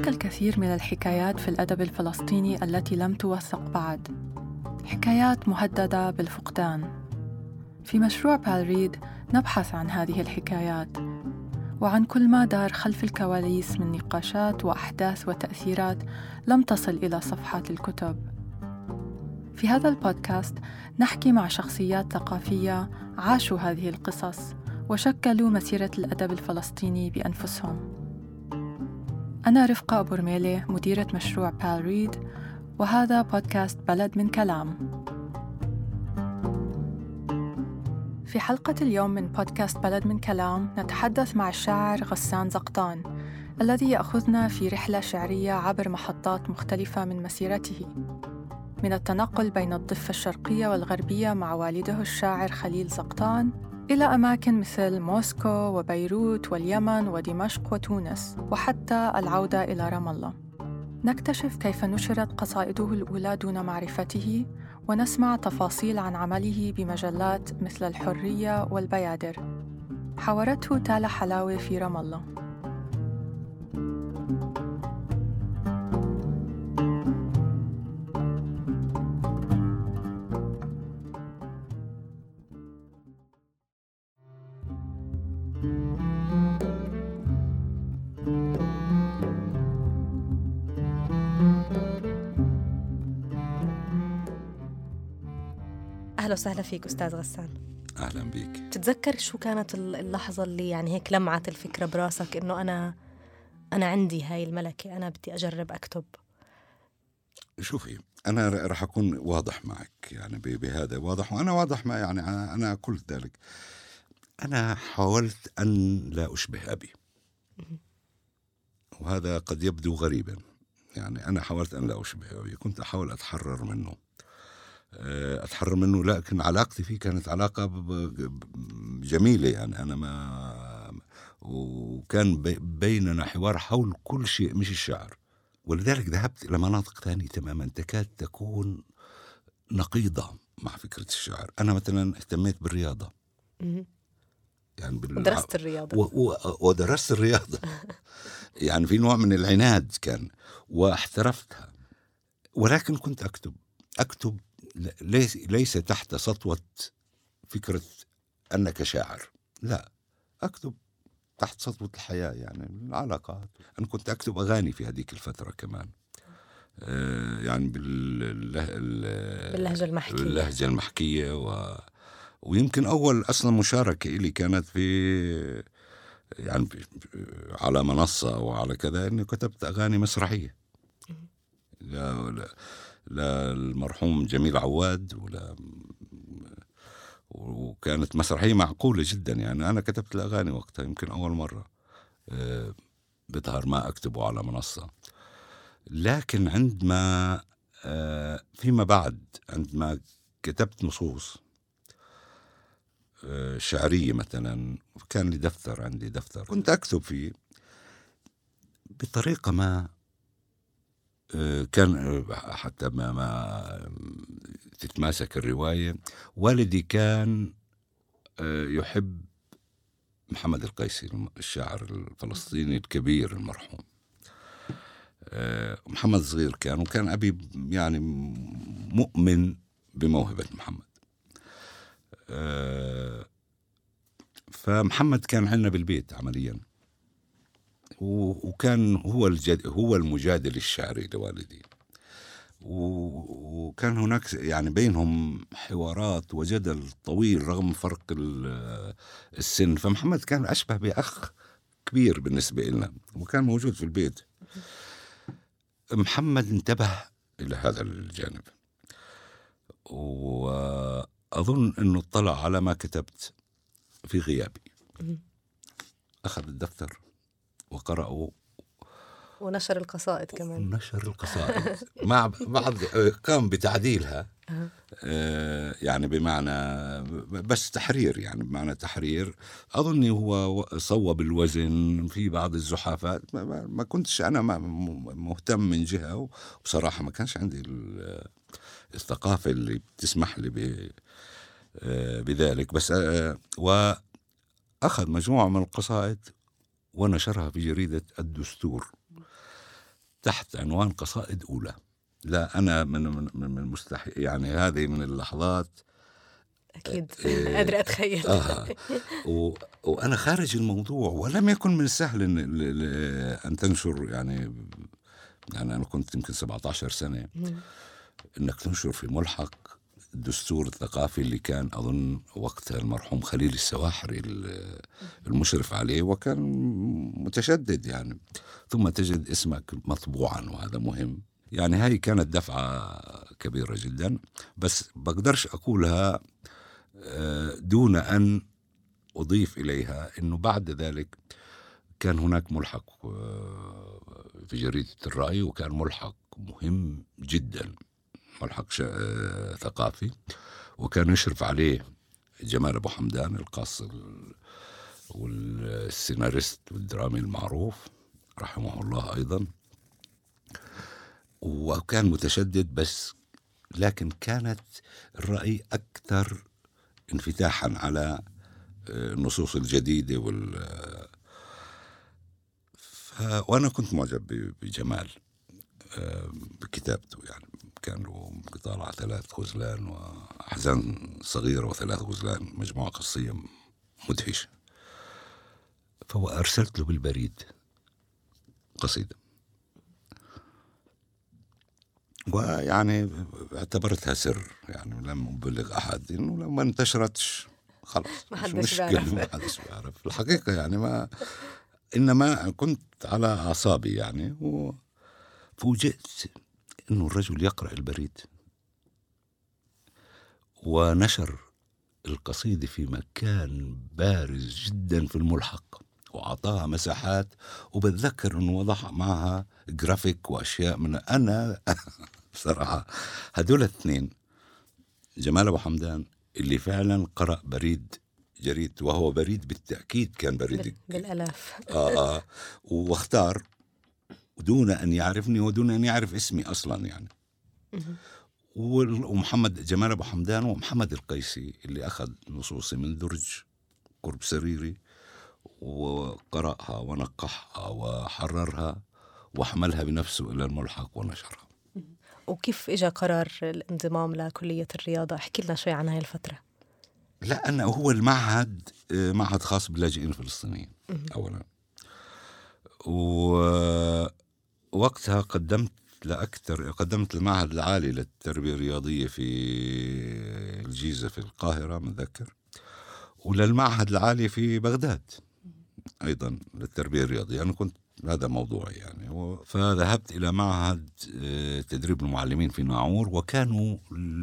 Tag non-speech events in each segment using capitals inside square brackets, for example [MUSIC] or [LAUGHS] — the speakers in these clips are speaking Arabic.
هناك الكثير من الحكايات في الأدب الفلسطيني التي لم توثق بعد. حكايات مهددة بالفقدان. في مشروع بالريد نبحث عن هذه الحكايات وعن كل ما دار خلف الكواليس من نقاشات وأحداث وتأثيرات لم تصل إلى صفحات الكتب. في هذا البودكاست نحكي مع شخصيات ثقافية عاشوا هذه القصص وشكلوا مسيرة الأدب الفلسطيني بأنفسهم. أنا رفقة أبو رميلة مديرة مشروع بال ريد وهذا بودكاست بلد من كلام. في حلقة اليوم من بودكاست بلد من كلام نتحدث مع الشاعر غسان زقطان الذي يأخذنا في رحلة شعرية عبر محطات مختلفة من مسيرته. من التنقل بين الضفة الشرقية والغربية مع والده الشاعر خليل زقطان إلى أماكن مثل موسكو وبيروت واليمن ودمشق وتونس وحتى العودة إلى رام الله. نكتشف كيف نشرت قصائده الأولى دون معرفته ونسمع تفاصيل عن عمله بمجلات مثل الحرية والبيادر. حاورته تالا حلاوة في رام الله. أهلا وسهلا فيك أستاذ غسان. أهلا بك تتذكر شو كانت اللحظة اللي يعني هيك لمعت الفكرة براسك إنه أنا أنا عندي هاي الملكة أنا بدي أجرب أكتب؟ شوفي أنا راح أكون واضح معك يعني بهذا واضح وأنا واضح ما يعني أنا قلت ذلك. أنا حاولت أن لا أشبه أبي. وهذا قد يبدو غريبا. يعني أنا حاولت أن لا أشبه أبي كنت أحاول أتحرر منه. أتحرر منه. لكن علاقتي فيه كانت علاقة جميلة يعني. أنا ما وكان بيننا حوار حول كل شيء مش الشعر. ولذلك ذهبت إلى مناطق ثانية تماما. تكاد تكون نقيضة مع فكرة الشعر. أنا مثلا اهتميت بالرياضة. يعني بال... ودرست الرياضة. و... و... ودرست الرياضة. [LAUGHS] يعني في نوع من العناد كان واحترفتها. ولكن كنت أكتب. أكتب ليس, ليس تحت سطوة فكرة أنك شاعر. لا أكتب تحت سطوة الحياة يعني العلاقات. أنا كنت أكتب أغاني في هذيك الفترة كمان. آه يعني بالله باللهجة المحكية. باللهجة المحكية و... ويمكن أول أصلا مشاركة إلي كانت في يعني على منصة أو على كذا إني كتبت أغاني مسرحية. لا, لا. للمرحوم جميل عواد ولا وكانت مسرحية معقولة جدا. يعني أنا كتبت الأغاني وقتها يمكن أول مرة آه، بظهر ما أكتبه على منصة. لكن عندما آه، فيما بعد عندما كتبت نصوص آه، شعرية مثلا كان لي دفتر عندي دفتر كنت أكتب فيه بطريقة ما كان حتى ما, ما تتماسك الرواية. والدي كان يحب محمد القيسي الشاعر الفلسطيني الكبير المرحوم. محمد صغير كان وكان أبي يعني مؤمن بموهبة محمد. فمحمد كان عندنا بالبيت عمليا. وكان هو الجد هو المجادل الشعري لوالدي. وكان هناك يعني بينهم حوارات وجدل طويل رغم فرق السن. فمحمد كان أشبه بأخ كبير بالنسبة لنا وكان موجود في البيت. محمد انتبه إلى هذا الجانب. وأظن أنه اطلع على ما كتبت في غيابي. أخذ الدفتر. وقرأوا ونشر القصائد كمان. ونشر القصائد. مع بعض قام بتعديلها. آه، يعني بمعنى بس تحرير يعني بمعنى تحرير. اظن هو صوب الوزن في بعض الزحافات. ما كنتش أنا مهتم من جهة وبصراحة ما كانش عندي الثقافة اللي بتسمح لي آه، بذلك. بس آه، واخذ مجموعة من القصائد ونشرها في جريدة الدستور. تحت عنوان قصائد أولى. لا أنا من من من مستحي يعني هذه من اللحظات. أكيد. [LAUGHS] إيه. قادره أتخيل. آه. و... وأنا خارج الموضوع ولم يكن من السهل ل- أن تنشر يعني يعني أنا كنت يمكن 17 سنة. إنك تنشر في ملحق الدستور الثقافي اللي كان أظن وقتها المرحوم خليل السواحري ال- المشرف عليه وكان متشدد يعني. ثم تجد اسمك مطبوعا وهذا مهم. يعني هاي كانت دفعة كبيرة جدا بس بقدرش أقولها آه، دون أن أضيف إليها أنه بعد ذلك كان هناك ملحق آه، في جريدة الرأي وكان ملحق مهم جدا. ملحق آه، ثقافي وكان يشرف عليه جمال أبو حمدان القاص ال- والسيناريست والدرامي المعروف رحمه الله أيضا. وكان متشدد بس لكن كانت الرأي أكثر انفتاحا على آه، النصوص الجديدة وال ف... وأنا كنت معجب بجمال آه، بكتابته يعني. كان له طالع ثلاث غزلان وأحزان صغيرة وثلاث غزلان مجموعة قصية مدهشة. فأرسلت له بالبريد قصيدة. ويعني اعتبرتها سر يعني لم أبلغ أحد إنه لو ما انتشرتش خلاص ما حدش بيعرف. ما حدش بيعرف. الحقيقة يعني ما إنما كنت على أعصابي يعني وفوجئت إنه الرجل يقرأ البريد. ونشر القصيدة في مكان بارز جدا في الملحق وأعطاها مساحات وبتذكر إنه وضع معها جرافيك وأشياء من أنا. [LAUGHS] بصراحة هدول الاثنين جمال أبو حمدان اللي فعلا قرأ بريد جريد وهو بريد بالتأكيد كان بريد. بال- بالألاف. آه آه. واختار دون أن يعرفني ودون أن يعرف اسمي أصلا يعني. ومحمد جمال أبو حمدان ومحمد القيسي اللي أخذ نصوصي من درج قرب سريري وقرأها ونقحها وحررها وحملها بنفسه إلى الملحق ونشرها. وكيف اجى قرار الانضمام لكلية الرياضة؟ احكي لنا شوي عن هاي الفترة. لا أنا هو المعهد معهد خاص باللاجئين الفلسطينيين. أولا. ووقتها قدمت لأكثر قدمت المعهد العالي للتربية الرياضية في الجيزة في القاهرة متذكر. وللمعهد العالي في بغداد أيضا للتربية الرياضية. أنا كنت هذا موضوعي يعني. فذهبت إلى معهد آه، تدريب المعلمين في ناعور وكانوا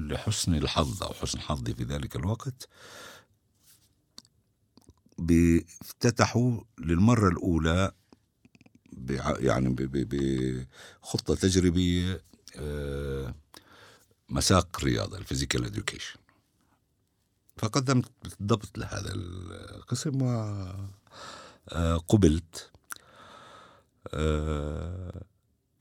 لحسن الحظ أو حسن حظي في ذلك الوقت افتتحوا للمرة الأولى يعني ب- ب- بخطة تجريبية آه، مساق الرياضة ال physical education فقدمت بالضبط لهذا القسم وقبلت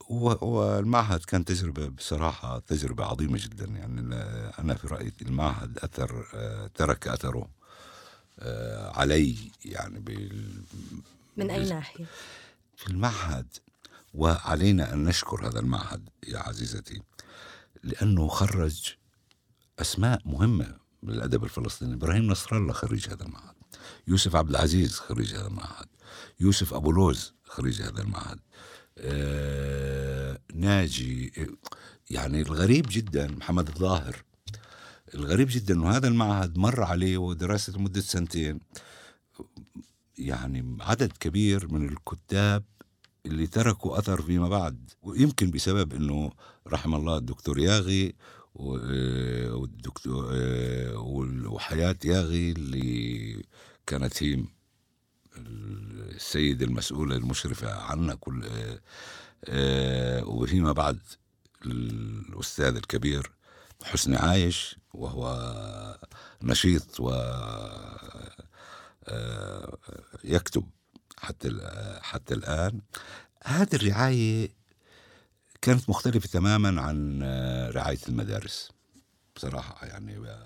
والمعهد كان تجربة بصراحة تجربة عظيمة جدا. يعني أنا في رأيي المعهد أثر آه، ترك أثره آه، علي يعني بال من أي بال- ناحية؟ في المعهد وعلينا أن نشكر هذا المعهد يا عزيزتي لأنه خرج أسماء مهمة من الأدب الفلسطيني. إبراهيم نصر الله خريج هذا المعهد يوسف عبد العزيز خريج هذا المعهد يوسف أبو لوز خريج هذا المعهد آه ناجي يعني الغريب جدا محمد الظاهر الغريب جدا إنه هذا المعهد مر عليه ودراسه لمدة سنتين. يعني عدد كبير من الكتاب اللي تركوا أثر فيما بعد. ويمكن بسبب إنه رحم الله الدكتور ياغي آه، والدكتور آه، وحياة ياغي اللي كانت هي السيدة المسؤولة المشرفة عنا كل آه، وفيما بعد الأستاذ الكبير حسني عايش وهو نشيط و يكتب حتى ال- حتى الآن. هذه الرعاية كانت مختلفة تماما عن آه، رعاية المدارس. بصراحة يعني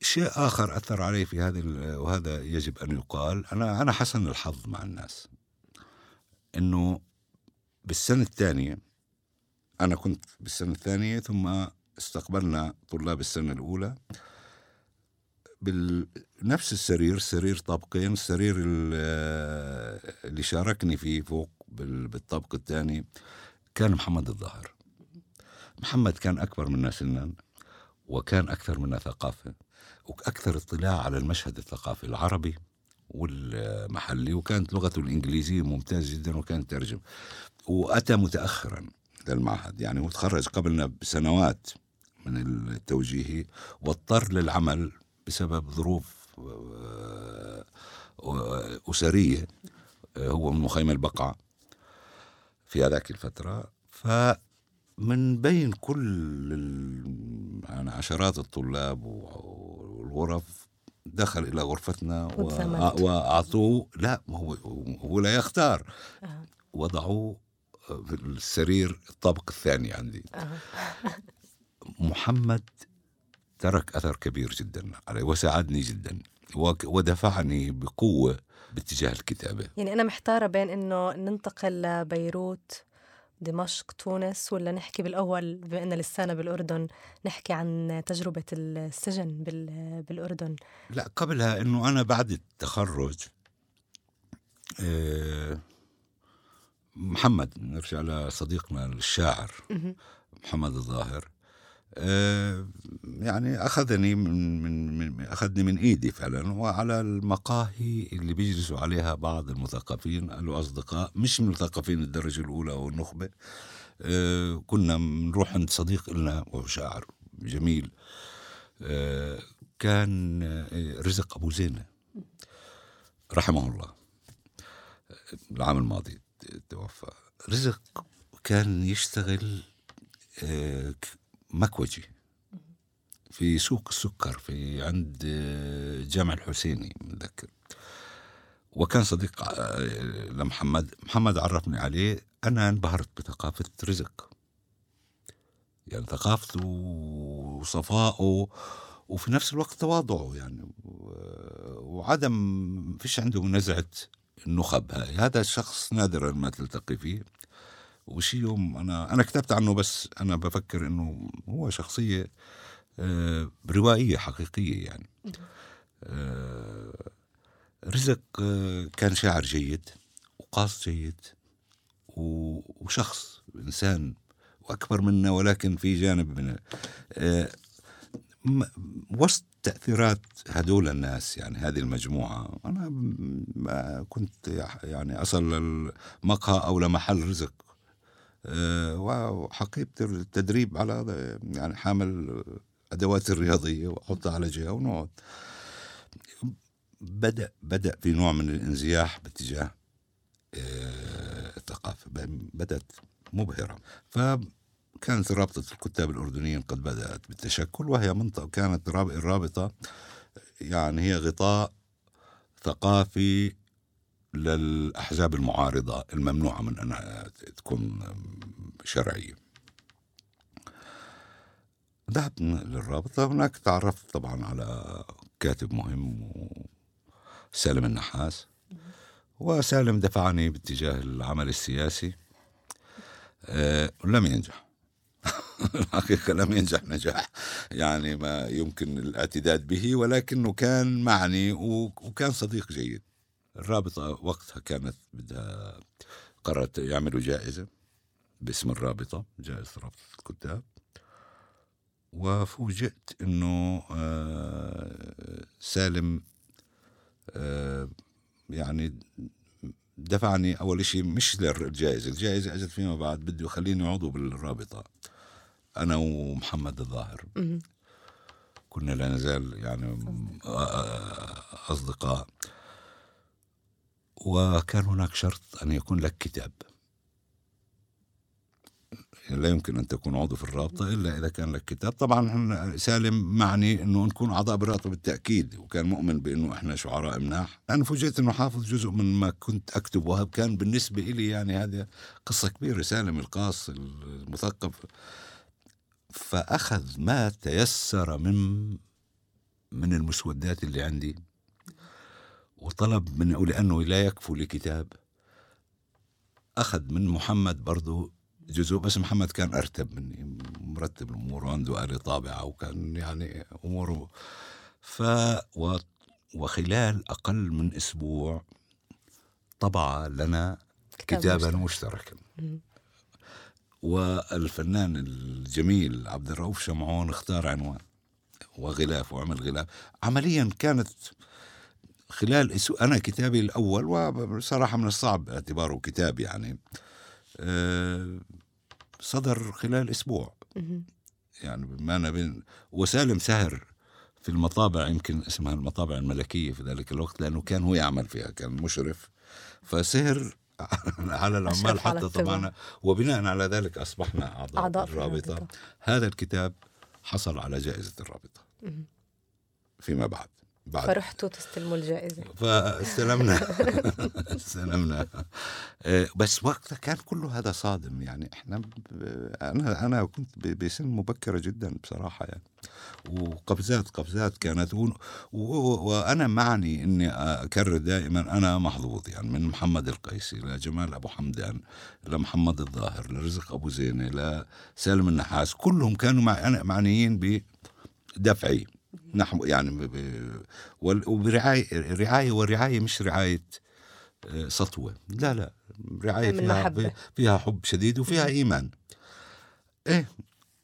شيء آخر أثر علي في هذه وهذا يجب أن يقال. أنا أنا حسن الحظ مع الناس. إنه بالسنة الثانية أنا كنت بالسنة الثانية ثم استقبلنا طلاب السنة الأولى. بنفس السرير سرير طابقين السرير اللي شاركني فيه فوق بالطابق الثاني كان محمد الظاهر. محمد كان أكبر منا سنا وكان أكثر منا ثقافة وأكثر اطلاع على المشهد الثقافي العربي والمحلي وكانت لغته الإنجليزية ممتاز جدا وكان ترجم. وأتى متأخرا للمعهد يعني وتخرج قبلنا بسنوات من التوجيهي واضطر للعمل بسبب ظروف آه، أسرية آه، هو من مخيم البقعة في هذاك الفترة. فمن بين كل يعني عشرات الطلاب والغرف دخل إلى غرفتنا وأعطوه. لا هو هو لا يختار. وضعوه في السرير الطابق الثاني عندي. [LAUGHS] محمد ترك أثر كبير جدا علي وساعدني جدا ودفعني بقوة باتجاه الكتابة. يعني أنا محتارة بين أنه ننتقل لبيروت دمشق تونس ولا نحكي بالأول بما أن لسانا بالأردن نحكي عن تجربة السجن بالأردن. لا قبلها أنه أنا بعد التخرج آه، محمد نرجع لصديقنا الشاعر محمد الظاهر. يعني أخذني من من, من أخذني من إيدي فعلا وعلى المقاهي اللي بيجلسوا عليها بعض المثقفين له اصدقاء مش من مثقفين الدرجة الأولى والنخبه آه، كنا بنروح عند صديق لنا وهو شاعر جميل. آه، كان رزق أبو زينة. رحمه الله. العام الماضي توفى. رزق كان يشتغل مكوجي. في سوق السكر في عند جامع الحسيني متذكر. وكان صديق آه، لمحمد محمد عرفني عليه أنا انبهرت بثقافة رزق. يعني ثقافته وصفائه وفي نفس الوقت تواضعه يعني وعدم فيش عنده نزعة النخب هذا الشخص نادرا ما تلتقي فيه. وشي يوم أنا أنا كتبت عنه بس أنا بفكر إنه هو شخصية آه، روائية حقيقية يعني. آه، رزق آه، كان شاعر جيد وقاص جيد وشخص إنسان وأكبر منا ولكن في جانب من وسط تأثيرات هدول الناس يعني هذه المجموعة أنا كنت يعني أصل للمقهى أو لمحل رزق. آه، وحقيبة التدريب على يعني حامل أدوات الرياضية وأحطها على جهة ونقعد بدأ بدأ في نوع من الانزياح باتجاه آه، الثقافة. بدأت مبهرة. فكانت رابطة الكتاب الأردنيين قد بدأت بالتشكل وهي منطقة كانت الرابطة يعني هي غطاء ثقافي للأحزاب المعارضة الممنوعة من أنها تكون شرعية. ذهبت للرابطة. هناك تعرفت طبعا على كاتب مهم سالم النحاس. وسالم دفعني باتجاه العمل السياسي. أه لم ينجح. [LAUGHS] الحقيقة لم ينجح نجاح يعني ما يمكن الإعتداد به ولكنه كان معني وكان صديق جيد. الرابطة وقتها كانت بدها قررت يعملوا جائزة باسم الرابطة جائزة رابطة الكتاب. وفوجئت إنه آه، سالم آه، يعني دفعني أول شيء مش للجائزة، الجائزة إجت فيما بعد بده يخليني عضو بالرابطة أنا ومحمد الظاهر. كنا لا نزال يعني آه، أصدقاء. وكان هناك شرط أن يكون لك كتاب. لا يمكن أن تكون عضو في الرابطة إلا إذا كان لك كتاب. طبعا سالم معني أنه نكون أعضاء بالرابطة بالتأكيد وكان مؤمن بأنه إحنا شعراء مناح أنا فوجئت أنه حافظ جزء من ما كنت أكتب وهب كان بالنسبة إلي يعني هذا قصة كبيرة. سالم القاص المثقف. فأخذ ما تيسر من من المسودات اللي عندي. وطلب منه لأنه لا يكفو لكتاب أخذ من محمد برضو جزء بس محمد كان أرتب مني مرتب الأمور وعنده آلة طابعة وكان يعني أموره ف و... وخلال أقل من أسبوع طبع لنا كتاب كتابا مشترك. مشتركا. والفنان الجميل عبد الرؤوف شمعون اختار عنوان وغلاف وعمل غلاف عمليا كانت خلال. أنا كتابي الأول وبصراحة من الصعب اعتباره كتاب يعني آه، صدر خلال أسبوع. يعني بما أنا بين وسالم سهر في المطابع يمكن اسمها المطابع الملكية في ذلك الوقت لأنه كان هو يعمل فيها كان مشرف فسهر [LAUGHS] على العمال حتى. طبعا وبناء على ذلك أصبحنا أعضاء, أعضاء الرابطة. هذا الكتاب حصل على جائزة الرابطة. فيما بعد بعد. فرحتوا تستلموا الجائزة. فاستلمنا. [LAUGHS] استلمنا. آه، بس وقتها كان كله هذا صادم. يعني إحنا أنا أنا كنت بسن مبكرة جدا بصراحة يعني. وقفزات قفزات كانت. وأنا معني إني أكرر دائما. أنا محظوظ يعني. من محمد القيسي لجمال أبو حمدان لمحمد الظاهر لرزق أبو زينة لسالم النحاس. كلهم كانوا معنيين بدفعي. نحو يعني ب- ب- وال- وبرعاية رعاية والرعاية مش رعاية آه، سطوة. لا لا رعاية من فيها, محبة. فيها حب شديد وفيها إيمان. إيه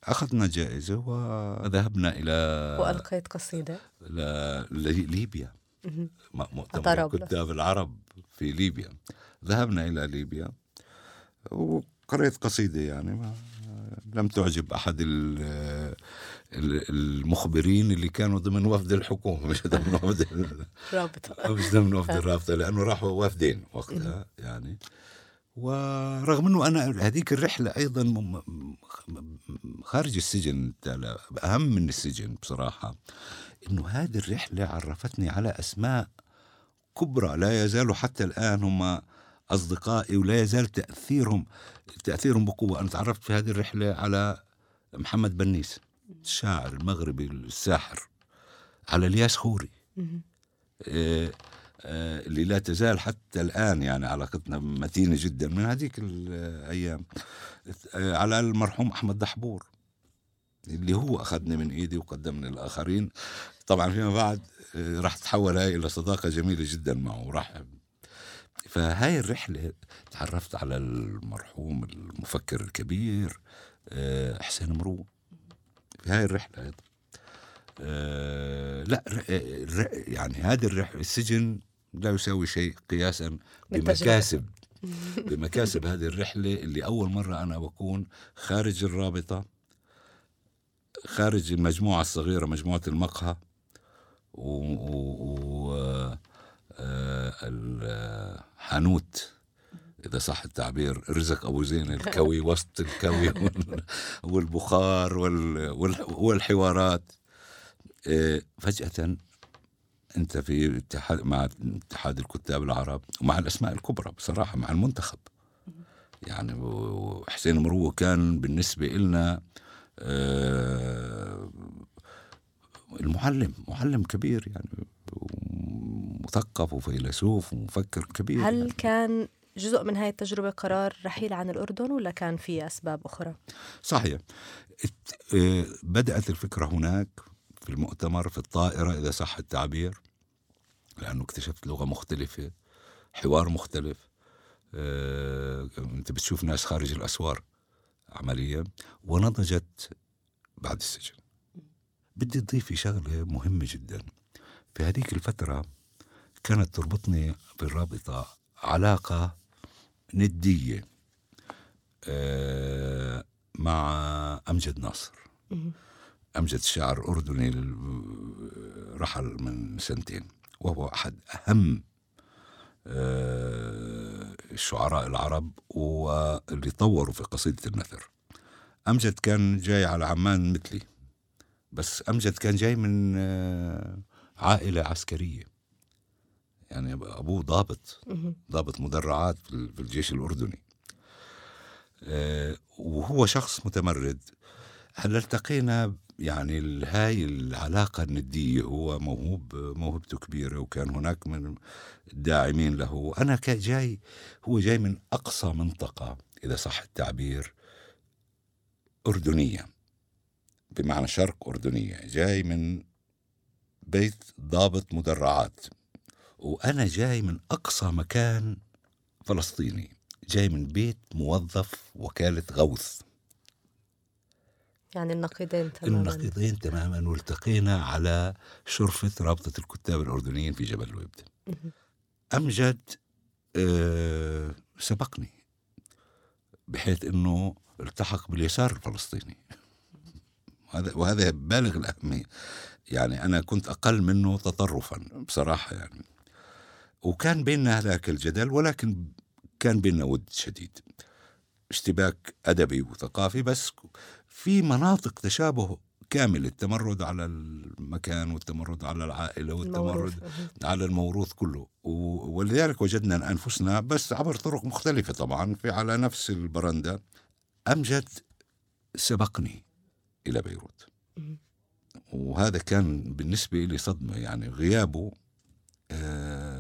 أخذنا جائزة وذهبنا إلى وألقيت قصيدة. ل- لليبيا مؤتمر. كتاب العرب في ليبيا. ذهبنا إلى ليبيا وقرأت قصيدة يعني ما لم تعجب ال- المخبرين اللي كانوا ضمن وفد الحكومة مش ضمن [LAUGHS] وفد ال- رابطة. [LAUGHS] مش ضمن وفد الرابطة لأنه راحوا وافدين وقتها يعني. ورغم أنه أنا هذيك م- م- خارج السجن أهم من السجن بصراحة. إنه هذه الرحلة عرفتني على أسماء كبرى لا يزالوا حتى الآن هم أصدقائي ولا يزال تاثيرهم تأثيرهم بقوة. أنا تعرفت في هذه الرحلة على محمد بنيس. الشاعر المغربي الساحر على الياس خوري. آه، آه، اللي لا تزال حتى الآن يعني علاقتنا متينة جدا من هذيك الأيام. آه، على المرحوم أحمد دحبور اللي هو أخذني من إيدي وقدمني للآخرين طبعا فيما بعد راح تحول هاي إلى صداقة جميلة جدا معه وراح فهاي الرحلة تعرفت على المرحوم المفكر الكبير حسين مرو في هاي الرحلة. أيضا آه، لا ر- يعني هذه الرحلة السجن لا يساوي شيء قياسا. بمكاسب. بمكاسب هذه الرحلة اللي أول مرة أنا بكون خارج الرابطة خارج المجموعة الصغيرة مجموعة المقهى و, و, و آه، الحانوت إذا صح التعبير رزق أبو زين الكوي [LAUGHS] وسط الكوي وال- والبخار وال- وال- والحوارات آه، فجأة أنت في اتحاد مع اتحاد الكتاب العرب ومع الأسماء الكبرى بصراحة مع المنتخب يعني وحسين مروه كان بالنسبة إلنا آه، المعلم معلم كبير يعني مثقف وفيلسوف ومفكر كبير هل يعني. كان جزء من هاي التجربة قرار رحيل عن الأردن ولا كان في أسباب أخرى؟ صحيح. آه، بدأت الفكرة هناك في المؤتمر في الطائرة إذا صح التعبير لأنه اكتشفت لغة مختلفة حوار مختلف. آه، أنت بتشوف ناس خارج الأسوار عمليا ونضجت بعد السجن. بدي تضيفي شغلة مهمة جدا. في هذيك الفترة كانت تربطني بالرابطة علاقة ندية آه، مع أمجد ناصر. أمجد الشاعر الأردني ال- رحل من سنتين وهو أحد أهم آه، الشعراء العرب واللي طوروا في قصيدة النثر. أمجد كان جاي على عمان مثلي بس أمجد كان جاي من آه، عائلة عسكرية. يعني أبوه ضابط. ضابط مدرعات في ال- في الجيش الأردني. آه، وهو شخص متمرد. هلا التقينا يعني هاي العلاقة الندية هو موهوب موهبته كبيرة وكان هناك من الداعمين له. أنا جاي هو جاي من أقصى منطقة إذا صح التعبير أردنية. بمعنى شرق أردنية. جاي من بيت ضابط مدرعات. وأنا جاي من أقصى مكان فلسطيني. جاي من بيت موظف وكالة غوث. يعني النقيضين تماما. النقيضين تماما والتقينا على شرفة رابطة الكتاب الأردنيين في جبل الوبد. أمجد آه سبقني بحيث أنه التحق باليسار الفلسطيني. وهذا وهذا بالغ الأهمية. يعني أنا كنت أقل منه تطرفا بصراحة يعني. وكان بيننا هذاك الجدل ولكن كان بيننا ود شديد اشتباك أدبي وثقافي بس في مناطق تشابه كامل التمرد على المكان والتمرد على العائلة والتمرد الموروث. على الموروث كله ولذلك وجدنا أنفسنا بس عبر طرق مختلفة طبعا في على نفس البرندة أمجد سبقني إلى بيروت. وهذا كان بالنسبة لي صدمة يعني غيابه آه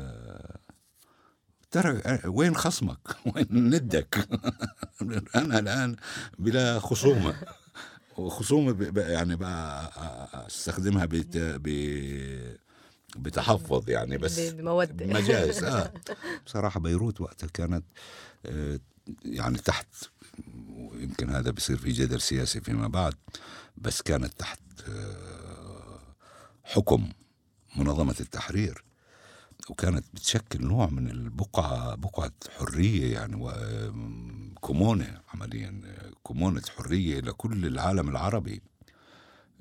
ترى آه، وين خصمك؟ [LAUGHS] وين ندك؟ [LAUGHS] أنا الآن بلا خصومة. وخصومة ب- ب- يعني بقى أستخدمها بت... ب... بتحفظ يعني بس بمودة. مجاز آه. [LAUGHS] بصراحة بيروت وقتها كانت آه، يعني تحت ويمكن هذا بيصير في جدل سياسي فيما بعد بس كانت تحت آه، حكم منظمة التحرير. وكانت بتشكل نوع من البقعة بقعة حرية يعني و- آم، كومونة عمليا كومونة حرية لكل العالم العربي.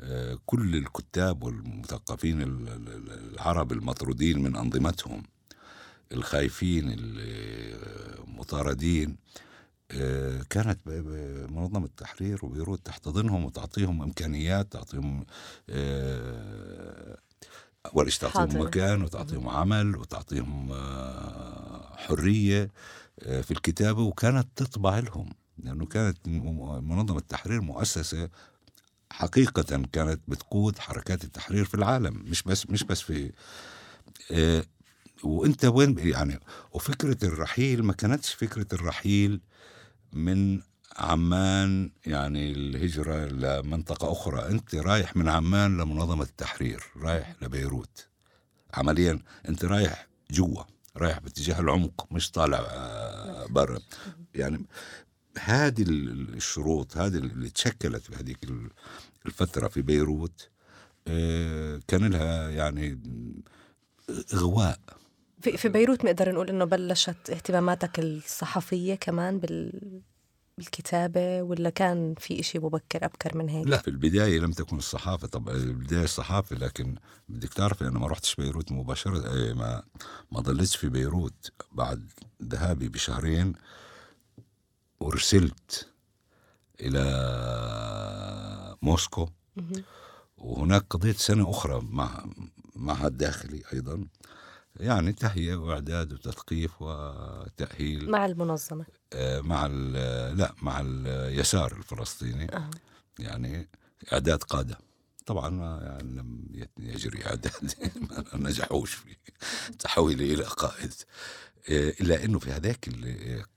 آه، كل الكتاب والمثقفين ال- ال- ال- العرب المطرودين من أنظمتهم الخايفين المطاردين آه، كانت منظمة التحرير وبيروت تحتضنهم وتعطيهم إمكانيات تعطيهم آه، أول شيء تعطيهم حاضر. مكان وتعطيهم عمل وتعطيهم آه، حرية آه، في الكتابة وكانت تطبع لهم لأنه كانت منظمة التحرير مؤسسة حقيقة كانت بتقود حركات التحرير في العالم مش بس مش بس في آه، وأنت وين يعني وفكرة الرحيل ما كانتش فكرة الرحيل من عمان يعني الهجرة لمنطقة أخرى. أنت رايح من عمان لمنظمة التحرير رايح لبيروت. عمليا أنت رايح جوا رايح باتجاه العمق مش طالع آه، برا. يعني هذه ال- الشروط هذه اللي تشكلت في هذيك ال- الفترة في بيروت آه، كان لها يعني إغواء. في في بيروت نقدر نقول إنه بلشت اهتماماتك الصحفية كمان بال بالكتابة ولا كان في إشي مبكر أبكر من هيك؟ لا في البداية لم تكن الصحافة طبعا البداية الصحافة لكن بدك تعرفي أنا ما رحتش بيروت مباشرة إيه، ما ما ضليتش في بيروت بعد ذهابي بشهرين أرسلت إلى موسكو. وهناك قضيت سنة أخرى مع معهد داخلي أيضا يعني تهيئة وإعداد وتثقيف وتأهيل. مع المنظمة. آه، مع ال- لا مع اليسار الفلسطيني. آه. يعني إعداد قادة. طبعا ما يعني لم يجري إعداد [LAUGHS] ما نجحوش في تحويلي إلى قائد. آه، إلا أنه في هذاك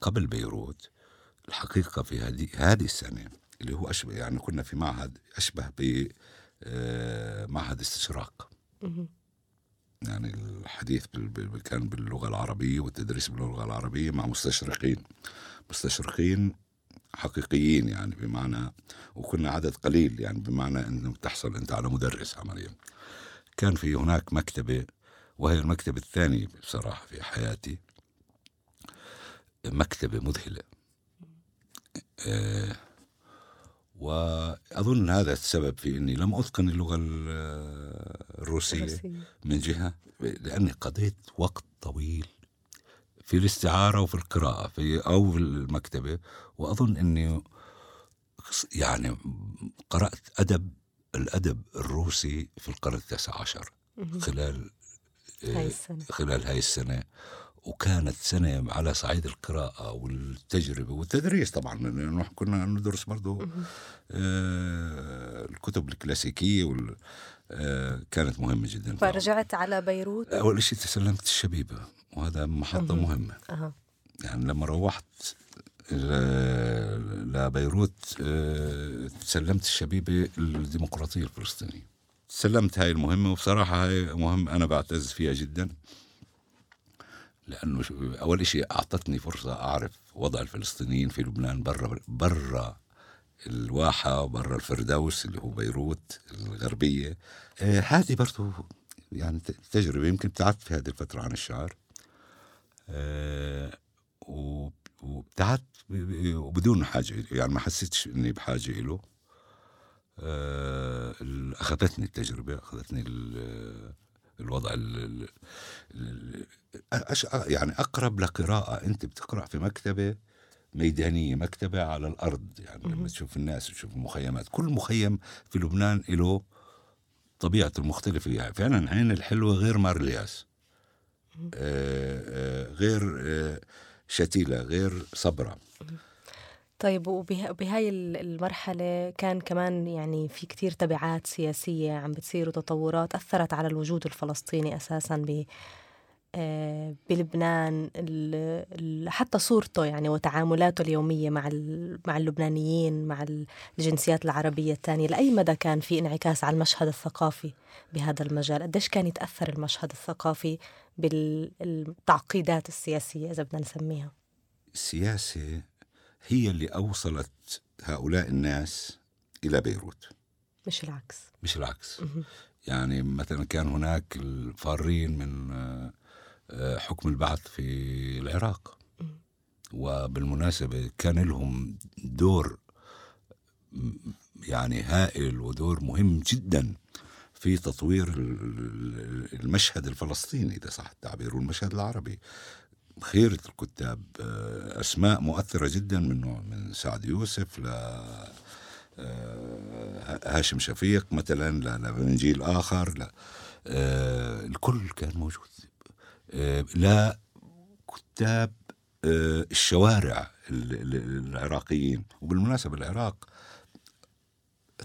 قبل بيروت الحقيقة في هذه هذه السنة اللي هو أشبه يعني كنا في معهد أشبه ب آه، استشراق. يعني الحديث كان باللغة العربية والتدريس باللغة العربية مع مستشرقين. مستشرقين حقيقيين يعني بمعنى وكنا عدد قليل يعني بمعنى إنه تحصل أنت على مدرس عمليا. كان في هناك مكتبة وهي المكتبة الثانية بصراحة في حياتي. مكتبة مذهلة. آه، وأظن هذا السبب في أني لم أتقن اللغة ال- الروسية الروسية. من جهة لأني قضيت وقت طويل في الاستعارة وفي القراءة في أو في المكتبة وأظن أني يعني قرأت أدب الأدب الروسي في القرن التاسع عشر. خلال هاي السنة خلال هاي السنة وكانت سنة على صعيد القراءة والتجربة والتدريس طبعا لأنه كنا ندرس برضو آه الكتب الكلاسيكية وال آه كانت مهمة جدا. فرجعت على بيروت؟ أول شيء تسلمت الشبيبة وهذا محطة مهمة. أه. يعني لما روحت لبيروت آه، تسلمت الشبيبة الديمقراطية الفلسطينية. تسلمت هاي المهمة وبصراحة هاي مهمة أنا بعتز فيها جدا. لأنه أول شيء أعطتني فرصة أعرف وضع الفلسطينيين في لبنان برا برا الواحة برا الفردوس اللي هو بيروت الغربية. آه، هذه برضو يعني تجربة يمكن ابتعدت في هذه الفترة عن الشعر. أه وابتعدت وبدون حاجة يعني ما حسيتش إني بحاجة إله أه أخذتني التجربة أخذتني الوضع ال يعني أقرب لقراءة أنت بتقرأ في مكتبة ميدانية مكتبة على الأرض يعني لما تشوف الناس وتشوف المخيمات. كل مخيم في لبنان له طبيعته المختلفة. يعني فعلا عين الحلوة غير مارلياس. آه آه غير آه شتيلة غير صبرة طيب وبهاي المرحلة كان كمان يعني في كتير تبعات سياسية عم بتصير وتطورات أثرت على الوجود الفلسطيني أساسا ب آه، بلبنان حتى صورته يعني وتعاملاته اليومية مع مع اللبنانيين مع الجنسيات العربية الثانية لأي مدى كان في انعكاس على المشهد الثقافي بهذا المجال؟ قديش كان يتأثر المشهد الثقافي بالتعقيدات السياسية إذا بدنا نسميها؟ السياسة هي اللي أوصلت هؤلاء الناس إلى بيروت. مش العكس. مش العكس. يعني مثلا كان هناك الفارين من آه، حكم البعث في العراق. وبالمناسبة كان لهم دور يعني هائل ودور مهم جدا في تطوير المشهد الفلسطيني إذا صح التعبير والمشهد العربي. خيرة الكتاب آه، أسماء مؤثرة جدا منه من سعد يوسف ل آه، هاشم شفيق مثلا لبنجيل آخر لا آه، الكل كان موجود. لا كتاب الشوارع العراقيين. وبالمناسبة العراق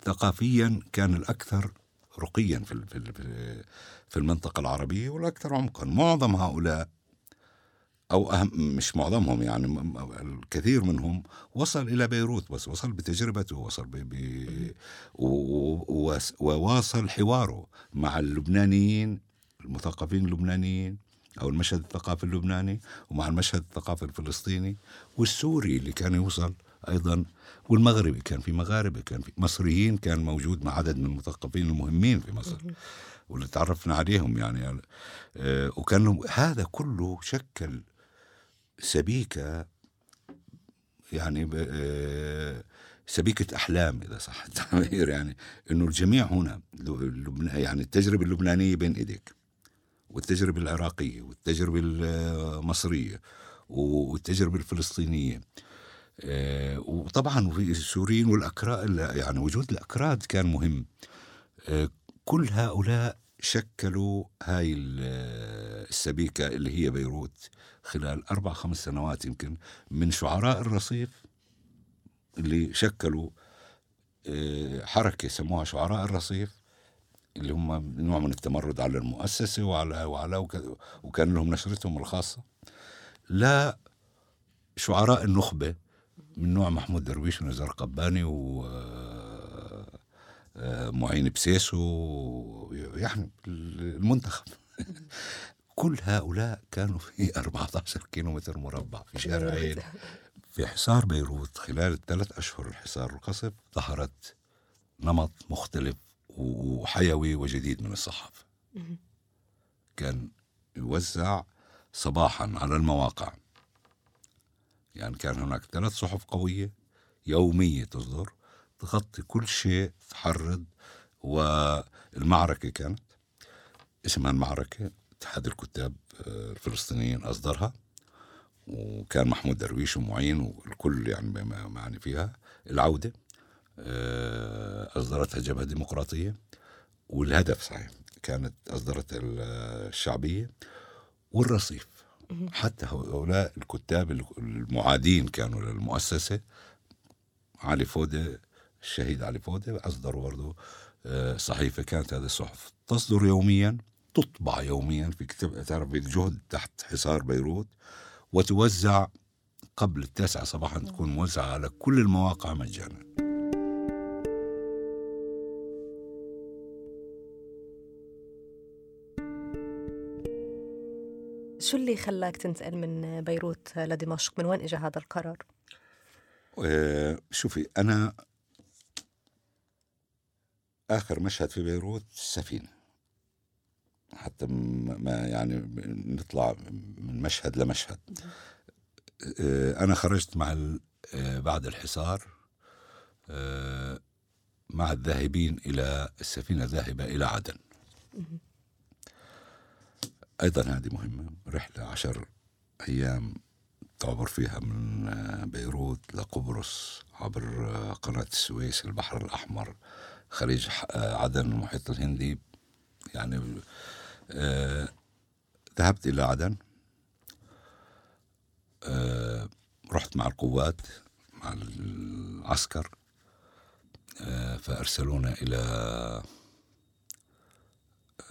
ثقافيا كان الأكثر رقيا في في المنطقة العربية والأكثر عمقا. معظم هؤلاء أو أهم مش معظمهم يعني الكثير منهم وصل إلى بيروت بس وصل بتجربته وصل ب... ب... وواصل حواره مع اللبنانيين المثقفين اللبنانيين أو المشهد الثقافي اللبناني ومع المشهد الثقافي الفلسطيني والسوري اللي كان يوصل أيضا والمغربي كان في مغاربة كان في مصريين كان موجود مع عدد من المثقفين المهمين في مصر واللي تعرفنا عليهم يعني آه وكان هذا كله شكل سبيكة يعني آه سبيكة أحلام إذا صح [LAUGHS] التعبير يعني إنه الجميع هنا يعني التجربة اللبنانية بين إيديك والتجربة العراقية والتجربة المصرية والتجربة الفلسطينية آه، وطبعا في السوريين والاكراد يعني وجود الأكراد كان مهم آه، كل هؤلاء شكلوا هاي السبيكة اللي هي بيروت خلال أربع خمس سنوات يمكن من شعراء الرصيف اللي شكلوا آه، حركة سموها شعراء الرصيف اللي هم نوع من التمرد على المؤسسة وعلى وعلى وكان لهم نشرتهم الخاصة. لا شعراء النخبة من نوع محمود درويش ونزار قباني و آه، معين بسيسو يعني المنتخب. [LAUGHS] كل هؤلاء كانوا في [LAUGHS] 14 كيلومتر مربع في شارعين في حصار بيروت خلال الثلاث أشهر الحصار القصف ظهرت نمط مختلف وحيوي وجديد من الصحافة. كان يوزع صباحا على المواقع. يعني كان هناك ثلاث صحف قوية يومية تصدر تغطي كل شيء تحرض والمعركة كانت. اسمها المعركة اتحاد الكتاب آه، الفلسطينيين أصدرها وكان محمود درويش ومعين والكل يعني معني فيها العودة آه، أصدرتها جبهة ديمقراطية والهدف صحيح كانت أصدرت الشعبية والرصيف. حتى هؤلاء الكتاب المعادين كانوا للمؤسسة علي فودة الشهيد علي فودة أصدروا برضه آه، صحيفة كانت هذه الصحف تصدر يوميا. تطبع يوميا في كتاب تعرف الجهد تحت حصار بيروت وتوزع قبل التاسعة صباحا تكون موزعة على كل المواقع مجانا. شو اللي خلاك تنتقل من بيروت لدمشق؟ من وين اجى هذا القرار؟ آه، شوفي أنا آخر مشهد في بيروت السفينة حتى ما يعني نطلع من مشهد لمشهد. آه، أنا خرجت مع آه، بعد الحصار مع الذاهبين إلى السفينة الذاهبة إلى عدن. أيضا هذه مهمة رحلة عشر أيام تعبر فيها من بيروت لقبرص عبر قناة السويس البحر الأحمر خليج عدن المحيط الهندي. يعني آه ذهبت إلى عدن. آه رحت مع القوات مع العسكر. آه فأرسلونا إلى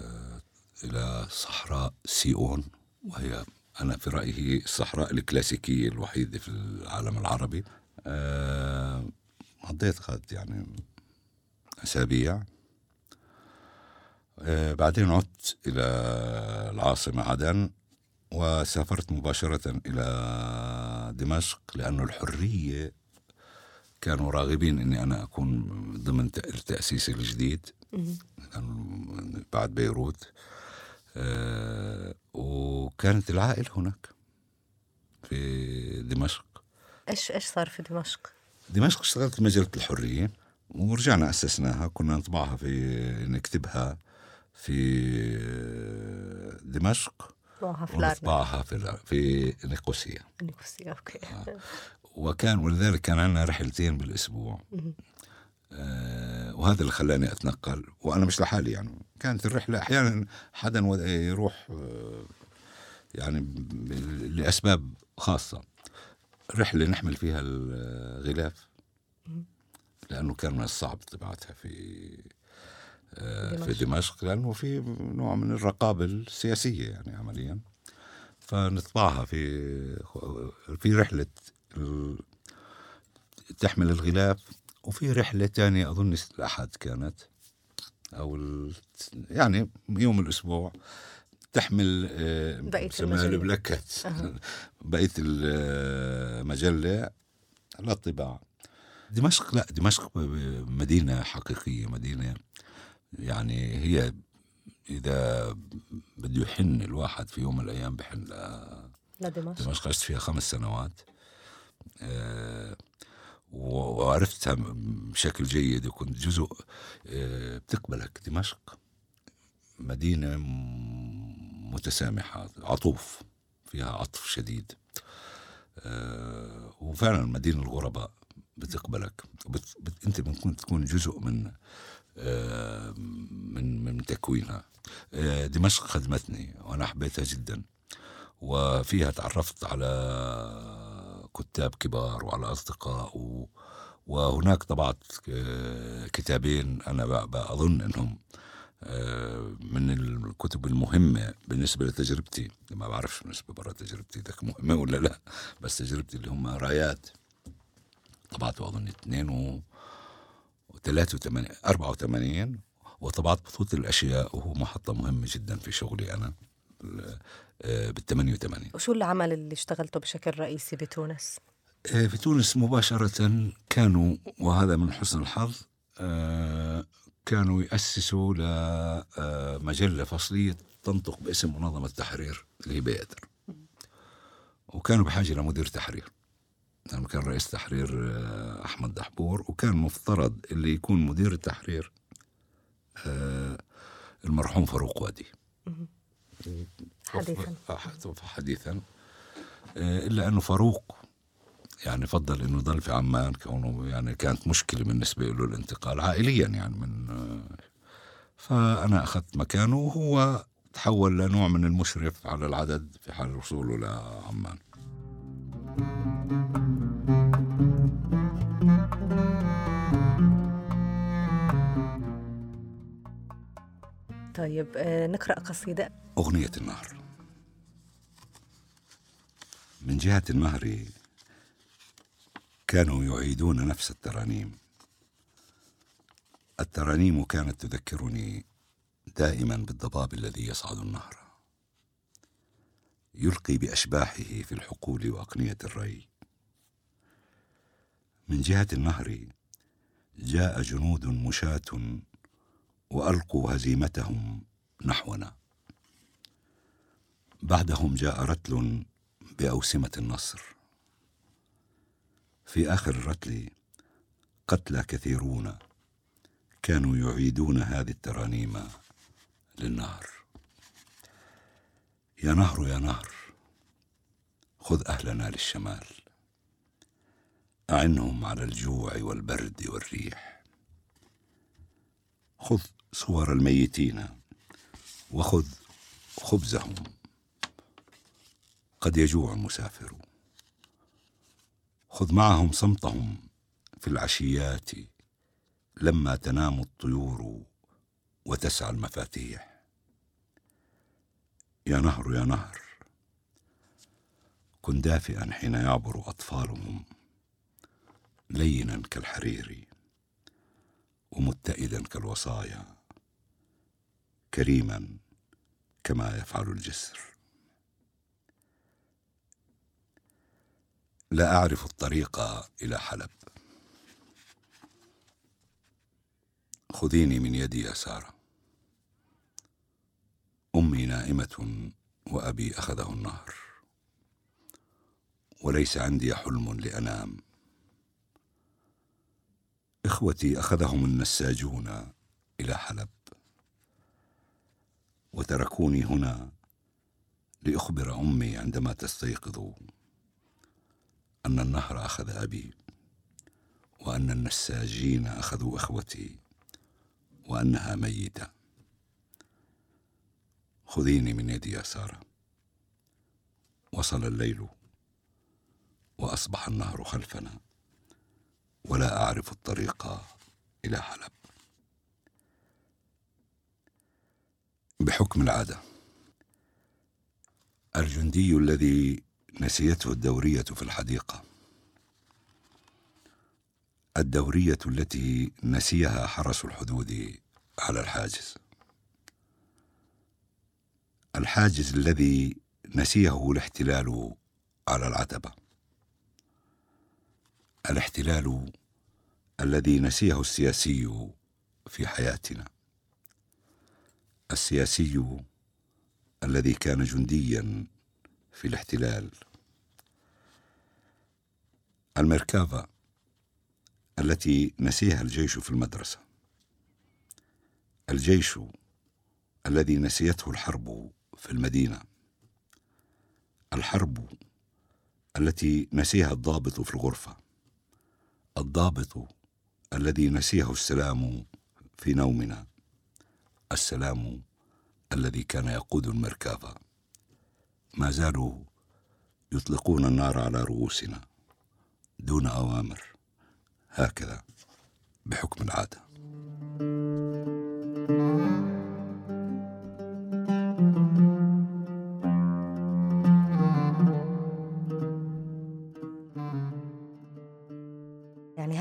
آه إلى صحراء سيئون وهي أنا في رأيي الصحراء الكلاسيكية الوحيدة في العالم العربي. قضيت قد يعني أسابيع. بعدين عدت إلى العاصمة عدن وسافرت مباشرة إلى دمشق لأن الحرية كانوا راغبين أني أنا أكون ضمن التأسيس الجديد بعد بيروت. آه، وكانت العائلة هناك في دمشق. إيش إيش صار في دمشق؟ دمشق اشتغلت في مجلة الحرية ورجعنا أسسناها كنا نطبعها في نكتبها. في دمشق. ونطبعها في في نيقوسيا نيقوسيا أوكي. آه. وكان ولذلك كان عندنا رحلتين بالأسبوع. آه وهذا اللي خلاني أتنقل. وأنا مش لحالي يعني. كانت الرحلة أحيانا حدا يروح آه يعني لأسباب خاصة. رحلة نحمل فيها الغلاف لأنه كان من الصعب طباعتها في في دمشق. لأنه في نوع من الرقابة السياسية يعني عمليا. فنطبعها في في رحلة تحمل الغلاف وفي رحلة تانية أظن الأحد كانت أو يعني يوم الأسبوع تحمل آه، بقية البلاكات. [LAUGHS] بقية المجلة للطباعة. دمشق لا دمشق مدينة حقيقية مدينة يعني هي إذا بده يحن الواحد في يوم من الأيام بحن لدمشق. دمشق. عشت فيها خمس سنوات. آه وعرفتها بشكل جيد وكنت جزء آه، بتقبلك دمشق. مدينة متسامحة عطوف فيها عطف شديد. آه، وفعلا مدينة الغرباء بتقبلك. بت... بت... أنت ممكن تكون جزء من من من تكوينها. دمشق خدمتني وأنا حبيتها جدا. وفيها تعرفت على كتاب كبار وعلى أصدقاء و وهناك طبعت كتابين أنا بأظن أنهم آه، من الكتب المهمة بالنسبة لتجربتي. ما بعرفش بالنسبة برا تجربتي ذاك مهمة ولا لا بس تجربتي اللي هم رايات. طبعت أظن اثنين و 83 84 وطبعت بطولة الأشياء وهو محطة مهمة جدا في شغلي أنا بال 88 وشو العمل اللي اشتغلته بشكل رئيسي بتونس؟ آه، في تونس مباشرة كانوا وهذا من حسن الحظ آه، كانوا يأسسوا لمجلة فصلية تنطق باسم منظمة التحرير اللي هي بيادر وكانوا بحاجة لمدير تحرير. لأنه كان رئيس تحرير آه، أحمد دحبور وكان مفترض اللي يكون مدير التحرير المرحوم فاروق وادي. حديثا. حديثا. آه، إلا أنه فاروق يعني فضل إنه يضل في عمان كونه يعني كانت مشكلة بالنسبة له الانتقال عائليا يعني من آه، فأنا أخذت مكانه وهو تحول لنوع من المشرف على العدد في حال وصوله لعمان. طيب آه، نقرأ قصيدة. أغنية النهر. من جهة النهر كانوا يعيدون نفس الترانيم. الترانيم كانت تذكرني دائما بالضباب الذي يصعد النهر. يلقي بأشباحه في الحقول وأقنية الري. من جهة النهر جاء جنود مشاة وألقوا هزيمتهم نحونا. بعدهم جاء رتل بأوسمة النصر. في آخر الرتل قتلى كثيرون كانوا يعيدون هذه الترانيم للنهر. يا نهر يا نهر خذ أهلنا للشمال. أعنهم على الجوع والبرد والريح. خذ صور الميتين وخذ خبزهم. قد يجوع المسافر. خذ معهم صمتهم في العشيات لما تنام الطيور وتسعى المفاتيح. يا نهر يا نهر كن دافئا حين يعبر أطفالهم لينا كالحرير ومتئدا كالوصايا. كريما كما يفعل الجسر. لا أعرف الطريق إلى حلب. خذيني من يدي يا سارة. أمي نائمة وأبي أخذه النهر. وليس عندي حلم لأنام. إخوتي أخذهم النساجون إلى حلب. وتركوني هنا لأخبر أمي عندما تستيقظ أن النهر أخذ أبي وأن النساجين أخذوا إخوتي وأنها ميتة. خذيني من يدي يا سارة. وصل الليل وأصبح النهر خلفنا ولا أعرف الطريق إلى حلب. بحكم العادة. الجندي الذي نسيته الدورية في الحديقة. الدورية التي نسيها حرس الحدود على الحاجز. الحاجز الذي نسيه الاحتلال على العتبة. الاحتلال الذي نسيه السياسي في حياتنا. السياسي الذي كان جنديا في الاحتلال. الميركافا التي نسيها الجيش في المدرسة. الجيش الذي نسيته الحرب في المدينة. الحرب التي نسيها الضابط في الغرفة. الضابط الذي نسيه السلام في نومنا. السلام الذي كان يقود المركبه ما زالوا يطلقون النار على رؤوسنا دون أوامر. هكذا بحكم العادة.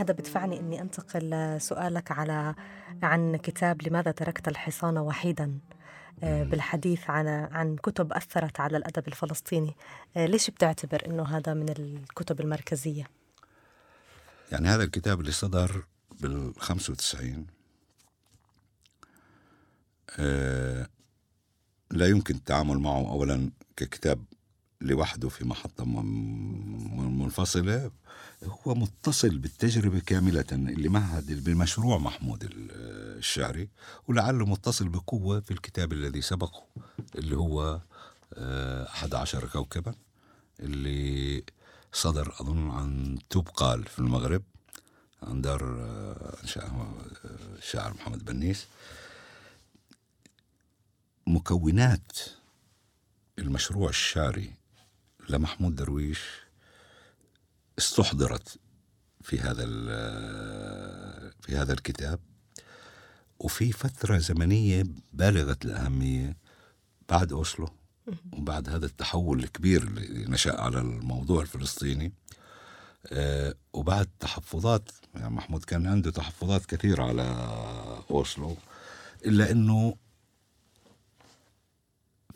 هذا بدفعني إني أنتقل لسؤالك على عن كتاب لماذا تركت الحصان وحيدا؟ آه، بالحديث عن عن كتب أثرت على الأدب الفلسطيني. آه، ليش بتعتبر إنه هذا من الكتب المركزية؟ يعني هذا الكتاب اللي صدر بال 95 آه لا يمكن التعامل معه اولا ككتاب لوحده في محطة منفصلة. هو متصل بالتجربة كاملة اللي مهد بالمشروع محمود الشعري ولعله متصل بقوة في الكتاب الذي سبقه اللي هو آه، أحد عشر كوكبا اللي صدر أظن عن توبقال في المغرب عن دار آه، الشاعر محمد بنيس. مكونات المشروع الشعري لمحمود درويش استحضرت في هذا في هذا الكتاب. وفي فترة زمنية بالغة الأهمية بعد أوسلو وبعد هذا التحول الكبير اللي نشأ على الموضوع الفلسطيني. آه وبعد تحفظات يعني محمود كان عنده تحفظات كثيرة على أوسلو إلا أنه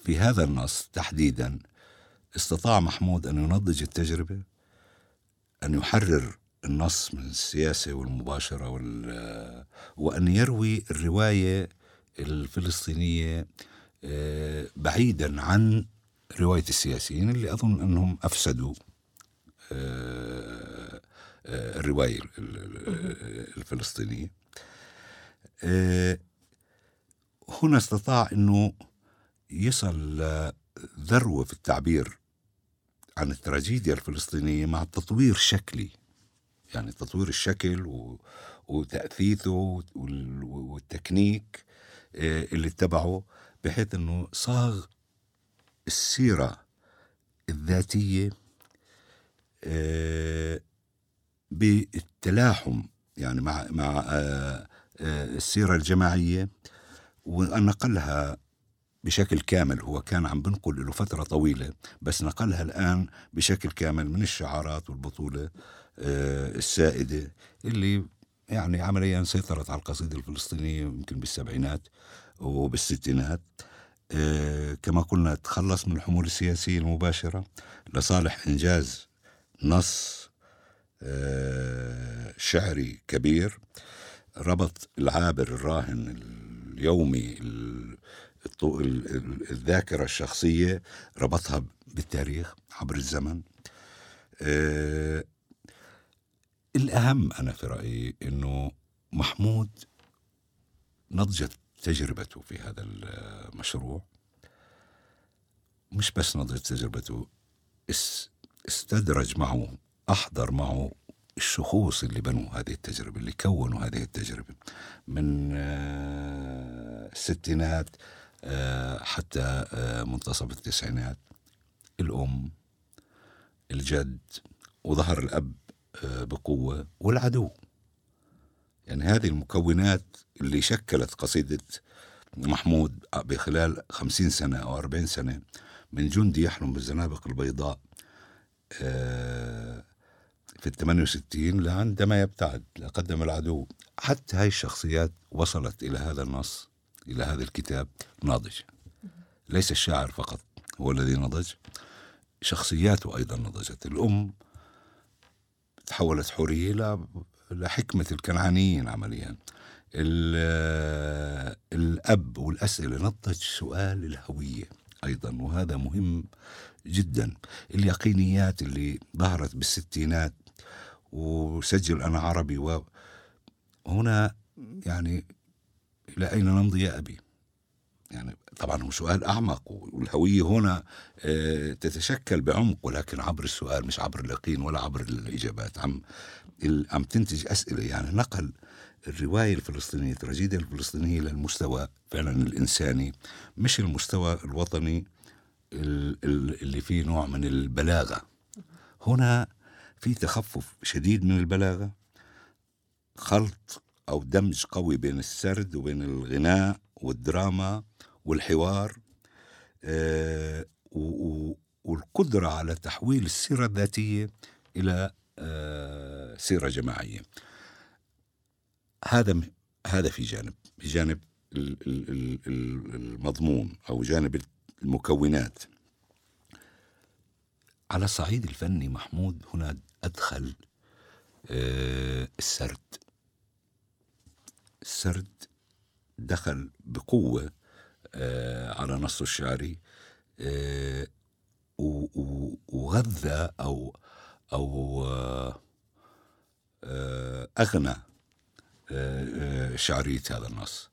في هذا النص تحديدا استطاع محمود أن ينضج التجربة أن يحرر النص من السياسة والمباشرة وال... وأن يروي الرواية الفلسطينية آه، بعيدا عن رواية السياسيين اللي أظن أنهم أفسدوا آه، آه، الرواية الفلسطينية. هنا استطاع أنه يصل ذروة في التعبير عن التراجيديا الفلسطينية مع تطوير شكلي. يعني تطوير الشكل و... وتأثيثه والتكنيك آه، اللي اتبعه بحيث إنه صاغ السيرة الذاتية آه، بالتلاحم يعني مع مع آه، السيرة الجماعية ونقلها بشكل كامل هو كان عم بنقل له فترة طويلة بس نقلها الآن بشكل كامل من الشعارات والبطولة آه، السائدة اللي يعني عمليا سيطرت على القصيدة الفلسطينية يمكن بالسبعينات وبالستينات آه، كما قلنا تخلص من الحمول السياسية المباشرة لصالح إنجاز نص آه، شعري كبير ربط العابر الراهن اليومي الذاكرة الشخصية ربطها بالتاريخ عبر الزمن. الأهم أنا في رأيي أنه محمود نضجت تجربته في هذا المشروع. مش بس نضجت تجربته استدرج معه أحضر معه الشخوص اللي بنوا هذه التجربة اللي كونوا هذه التجربة. من آه، الستينات حتى آه، منتصف التسعينات. الأم الجد وظهر الأب بقوة والعدو. يعني هذه المكونات اللي شكلت قصيدة محمود بخلال خمسين سنة أو أربعين سنة من جندي يحلم بالزنابق البيضاء آه، في الثمانية وستين لعندما يبتعد لقدم العدو. حتى هاي الشخصيات وصلت إلى هذا النص. إلى هذا الكتاب ناضجة ليس الشاعر فقط هو الذي نضج شخصياته أيضا نضجت. الأم تحولت حورية لحكمة الكنعانيين عمليا. الأب والأسئلة نضج سؤال الهوية أيضا وهذا مهم جدا. اليقينيات اللي ظهرت بالستينات وسجل أنا عربي وهنا يعني إلى أين نمضي يا أبي؟ يعني طبعا هو سؤال أعمق والهوية هنا آه، تتشكل بعمق ولكن عبر السؤال مش عبر اليقين ولا عبر الإجابات. عم عم تنتج أسئلة. يعني نقل الرواية الفلسطينية التراجيديا الفلسطينية للمستوى فعلا الإنساني مش المستوى الوطني اللي فيه نوع من البلاغة. هنا في تخفف شديد من البلاغة. خلط أو دمج قوي بين السرد وبين الغناء والدراما والحوار آه والقدرة على تحويل السيرة الذاتية إلى آه سيرة جماعية. هذا هذا في جانب في جانب المضمون أو جانب المكونات. على الصعيد الفني محمود هنا أدخل آه السرد. السرد دخل بقوة آه، على نصه الشعري آه، وغذى أو أو آه، أغنى شعرية هذا النص.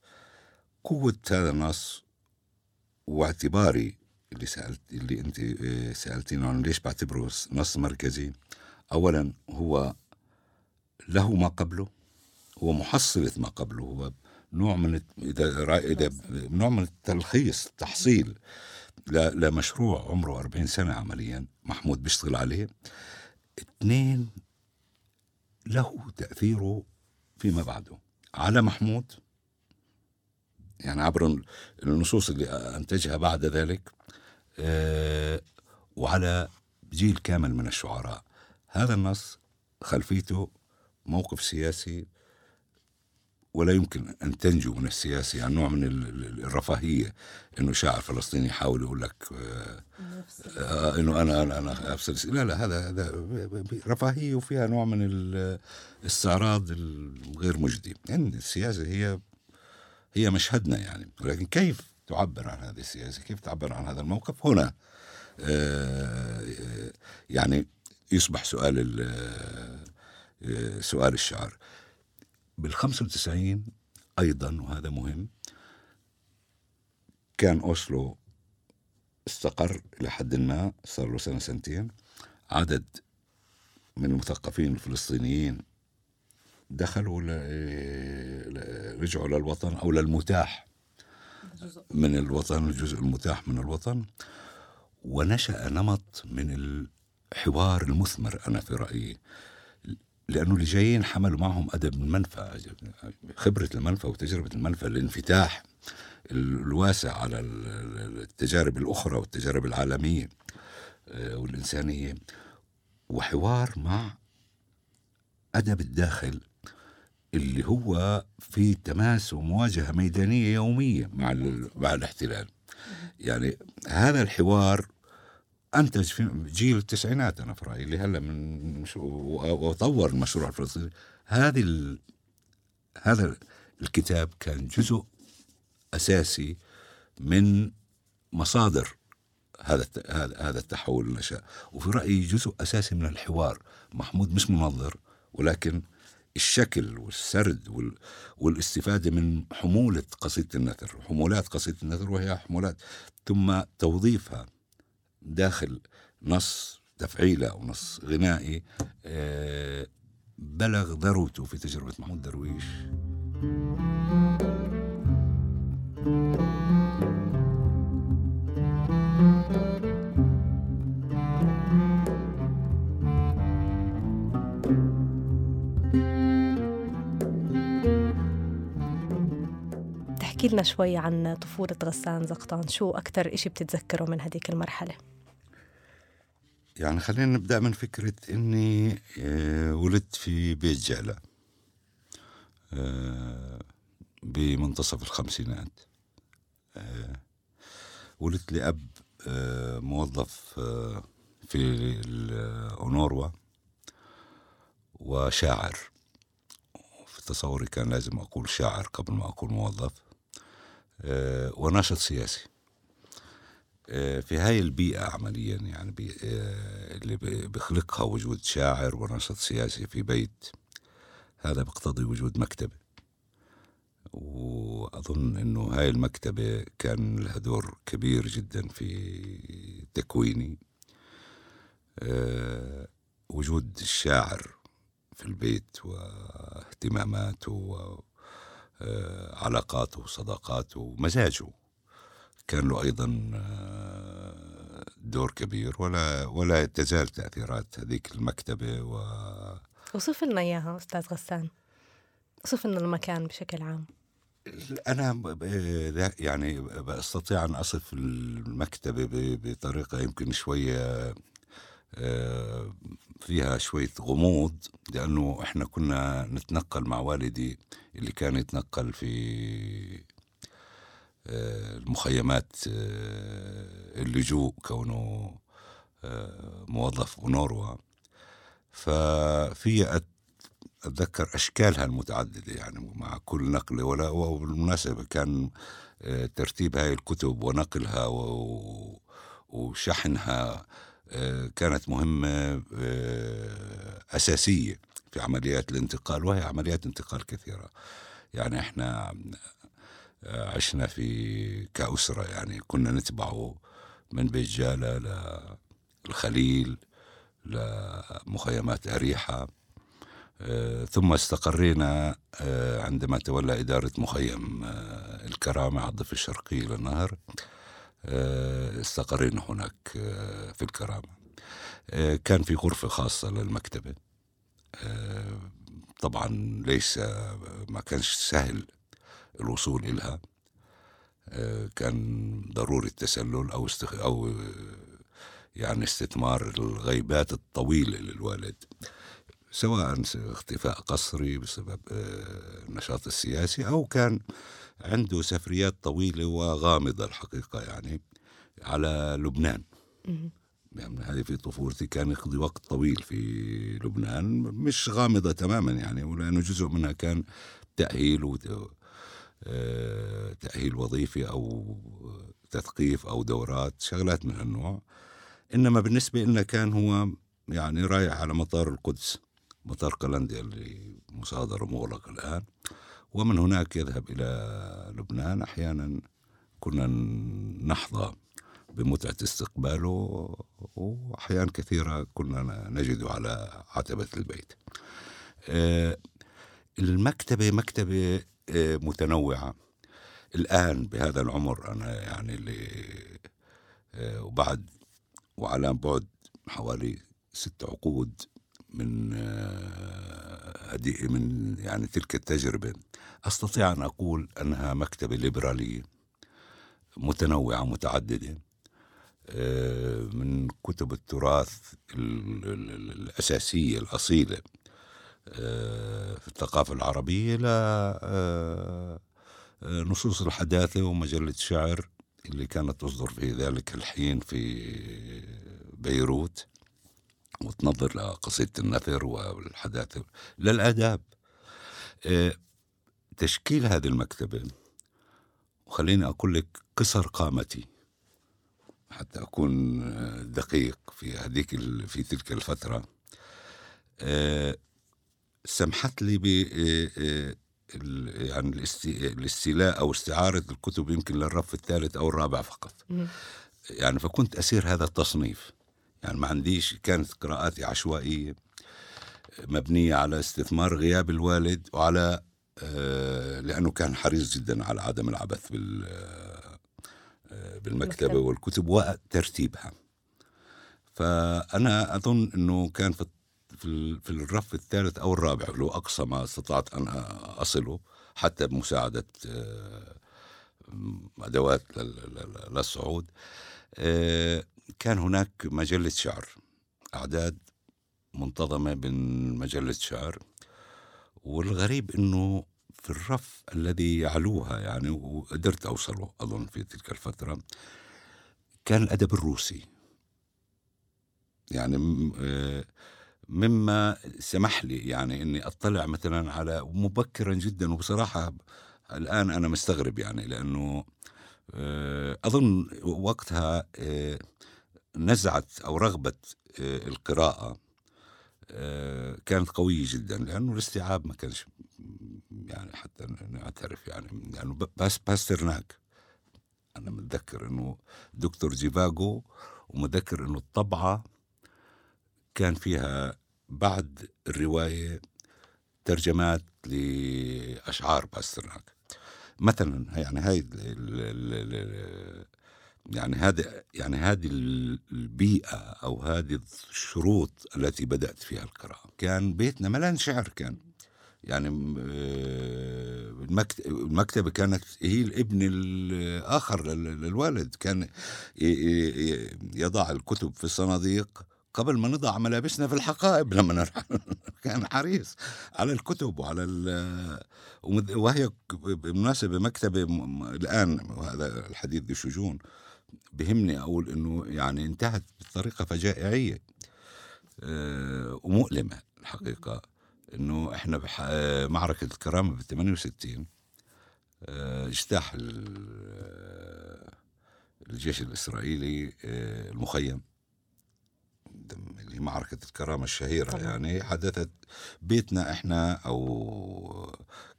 قوة هذا النص واعتباري اللي سألت اللي أنت سألتيني عنه ليش بعتبره نص مركزي. أولا هو له ما قبله هو محصلة ما قبله هو نوع من إذا إذا نوع من التلخيص التحصيل لمشروع عمره 40 سنة عمليا محمود بيشتغل عليه. اثنين له تأثيره فيما بعده. على محمود يعني عبر النصوص اللي أنتجها بعد ذلك آه، وعلى جيل كامل من الشعراء. هذا النص خلفيته موقف سياسي ولا يمكن أن تنجو من السياسة يعني نوع من الرفاهية إنه شاعر فلسطيني يحاول يقول لك آه, آه إنه أنا أنا أنا افسر لا لا هذا هذا رفاهية وفيها نوع من الاستعراض الغير مجدي. يعني السياسة هي هي مشهدنا يعني. ولكن كيف تعبر عن هذه السياسة؟ كيف تعبر عن هذا الموقف؟ هنا آه يعني يصبح سؤال سؤال الشعر بال 95 أيضا وهذا مهم كان أوسلو استقر إلى حد ما صار له سنة سنتين. عدد من المثقفين الفلسطينيين دخلوا رجعوا للوطن أو للمتاح. من الوطن الجزء المتاح من الوطن. ونشأ نمط من الحوار المثمر أنا في رأيي. لأنه اللي جايين حملوا معهم أدب المنفى خبرة المنفى وتجربة المنفى الانفتاح الواسع على التجارب الأخرى والتجارب العالمية آه، والإنسانية وحوار مع أدب الداخل اللي هو في تماس ومواجهة ميدانية يومية مع مع الاحتلال. يعني هذا الحوار انتج في جيل التسعينات أنا في رأيي اللي هلا من وطور المشروع الفلسطيني. هذه ال... هذا الكتاب كان جزء أساسي من مصادر هذا هذا التحول النشاء وفي رأيي جزء أساسي من الحوار. محمود مش منظر ولكن الشكل والسرد وال... والاستفادة من حمولة قصيدة النثر. حمولات قصيدة النثر وهي حمولات ثم توظيفها داخل نص تفعيلة أو نص غنائي آه، بلغ ذروته في تجربة محمود درويش. تحكي لنا شوي عن طفولة غسان زقطان شو أكثر إشي بتتذكره من هذيك المرحلة؟ يعني خلينا نبدأ من فكرة إني آه، ولدت في بيت جالة. آه، بمنتصف الخمسينات. آه، ولدت لأب موظف في الأونوروا وشاعر. في تصوري كان لازم أقول شاعر قبل ما أقول موظف. وناشط سياسي. في هاي البيئة عمليا يعني آه، اللي بيخلقها وجود شاعر ونشط سياسي في بيت هذا بيقتضي وجود مكتبة. وأظن أنه هاي المكتبة كان لها دور كبير جدا في تكويني. أه وجود الشاعر في البيت واهتماماته وعلاقاته وصداقاته ومزاجه. كان له أيضا آه، دور كبير ولا ولا تزال تأثيرات هذيك المكتبة و وصف لنا إياها أستاذ غسان. وصف لنا المكان بشكل عام. أنا يعني بستطيع أن أصف المكتبة بطريقة يمكن شوية آه، فيها شوية غموض لأنه إحنا كنا نتنقل مع والدي اللي كان يتنقل في المخيمات آه، اللجوء كونه آه، موظف بنوروا ففي أتذكر أشكالها المتعددة يعني مع كل نقلة ولا وبالمناسبة كان آه، ترتيب هاي الكتب ونقلها وشحنها كانت مهمة أساسية في عمليات الانتقال وهي عمليات انتقال كثيرة. يعني إحنا عشنا في كأسرة يعني كنا نتبعه من بيت جالة للخليل لمخيمات أريحة. آه، ثم استقرينا آه، عندما تولى إدارة مخيم آه، الكرامة على الضفة الشرقي للنهر استقرينا هناك في الكرامة. كان في غرفة خاصة للمكتبة. طبعا ليس ما كانش سهل الوصول إلها آه، كان ضروري التسلل أو استخ... أو آه، يعني استثمار الغيبات الطويلة للوالد سواء اختفاء قسري بسبب آه، النشاط السياسي أو كان عنده سفريات طويلة وغامضة الحقيقة يعني على لبنان. يعني هذه في طفولتي كان يقضي وقت طويل في لبنان مش غامضة تماما يعني ولأنه جزء منها كان تأهيل تأهيل وظيفي أو تثقيف أو دورات شغلات من هالنوع. إنما بالنسبة لنا كان هو يعني رايح على مطار القدس مطار قلنديا اللي مصادر ومغلق الآن. ومن هناك يذهب إلى لبنان. أحيانا كنا نحظى بمتعة استقباله وأحيان كثيرة كنا نجده على عتبة البيت. آه، المكتبة مكتبة آه، متنوعة. الآن بهذا العمر أنا يعني اللي آه، وبعد وعلى بعد حوالي ست عقود من آه، هذه من يعني تلك التجربة أستطيع أن أقول أنها مكتبة ليبرالية متنوعة متعددة آه، من كتب التراث ال- ال- ال- الأساسية الأصيلة. في الثقافة العربية إلى آه، آه، نصوص الحداثة ومجلة شعر اللي كانت تصدر في ذلك الحين في بيروت وتنظر لقصيدة النثر والحداثة للآداب. آه، تشكيل هذه المكتبة وخليني أقول لك قصر قامتي حتى أكون آه، دقيق في هذيك في تلك الفترة. آه، سمحت لي ب آه، آه، ال- يعني الاست- الاستيلاء أو استعارة الكتب يمكن للرف الثالث أو الرابع فقط. يعني فكنت أسير هذا التصنيف يعني ما عنديش كانت قراءاتي عشوائية مبنية على استثمار غياب الوالد وعلى آه، لأنه كان حريص جدا على عدم العبث بال بالمكتبة المكتبة. والكتب وترتيبها فأنا أظن أنه كان في في في الرف الثالث أو الرابع لو أقصى ما أستطعت أن أصله حتى بمساعدة آه، لل- للصعود. آه، كان هناك مجلة شعر أعداد منتظمة من مجلة شعر والغريب أنه في الرف الذي يعلوها يعني وقدرت أوصله أظن في تلك الفترة كان الأدب الروسي. يعني آه، مما سمح لي يعني إني أطلع مثلا على مبكرا جدا وبصراحة الآن أنا مستغرب يعني لأنه آه، أظن وقتها آه، نزعه أو رغبه آه، القراءة كانت قوية جدا لأنه الاستيعاب ما كانش يعني حتى نعترف يعني يعني ب- بس باسترناك أنا متذكر إنه دكتور جيفاغو ومتذكر إنه الطبعة كان فيها بعد الرواية ترجمات لأشعار باسترناك مثلا يعني هاي يعني هذا يعني هذه ال- البيئة أو هذه الشروط التي بدأت فيها القراءة. كان بيتنا ملان شعر كان. يعني آه، المكت- المكتبة كانت هي الابن الآخر لل- للوالد. كان يضع الكتب في الصناديق قبل ما نضع ملابسنا في الحقائب لما نرحل [LAUGHS] كان حريص. على الكتب وعلى وهي بالمناسبة مكتبة الآن وهذا الحديث ذي شجون. بهمني أقول إنه يعني انتهت بطريقة فجائعية. آه، ومؤلمة الحقيقة. إنه إحنا. آه، معركة الكرامة بال 68 آه، اجتاح ال- الجيش الإسرائيلي آه، المخيم اللي معركة الكرامة الشهيرة طبعاً. يعني حدثت بيتنا إحنا أو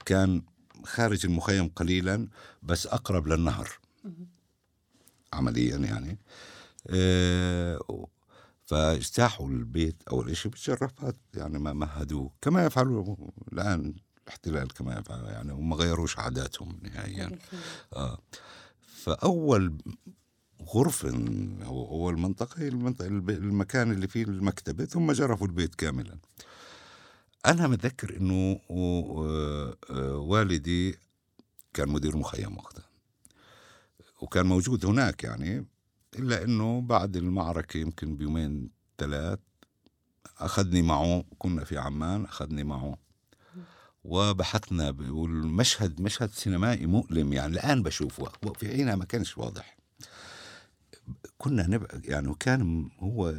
كان خارج المخيم قليلا بس أقرب للنهر. عمليا يعني. آه، فاجتاحوا البيت أول شيء بالجرافات يعني ما مهدوه. كما يفعلوا الآن الاحتلال كما يفعل يعني وما غيروش عاداتهم نهائيا. آه فأول غرفة هو هو المنطقة المنطقة المكان اللي فيه المكتبة ثم جرفوا البيت كاملا. أنا متذكر إنه والدي كان مدير مخيم وقتها. وكان موجود هناك يعني إلا إنه بعد المعركة يمكن بيومين ثلاث أخذني معه كنا في عمان أخذني معه. وبحثنا والمشهد مشهد سينمائي مؤلم يعني الآن بشوفه. في حينها ما كانش واضح. كنا نبقى يعني وكان هو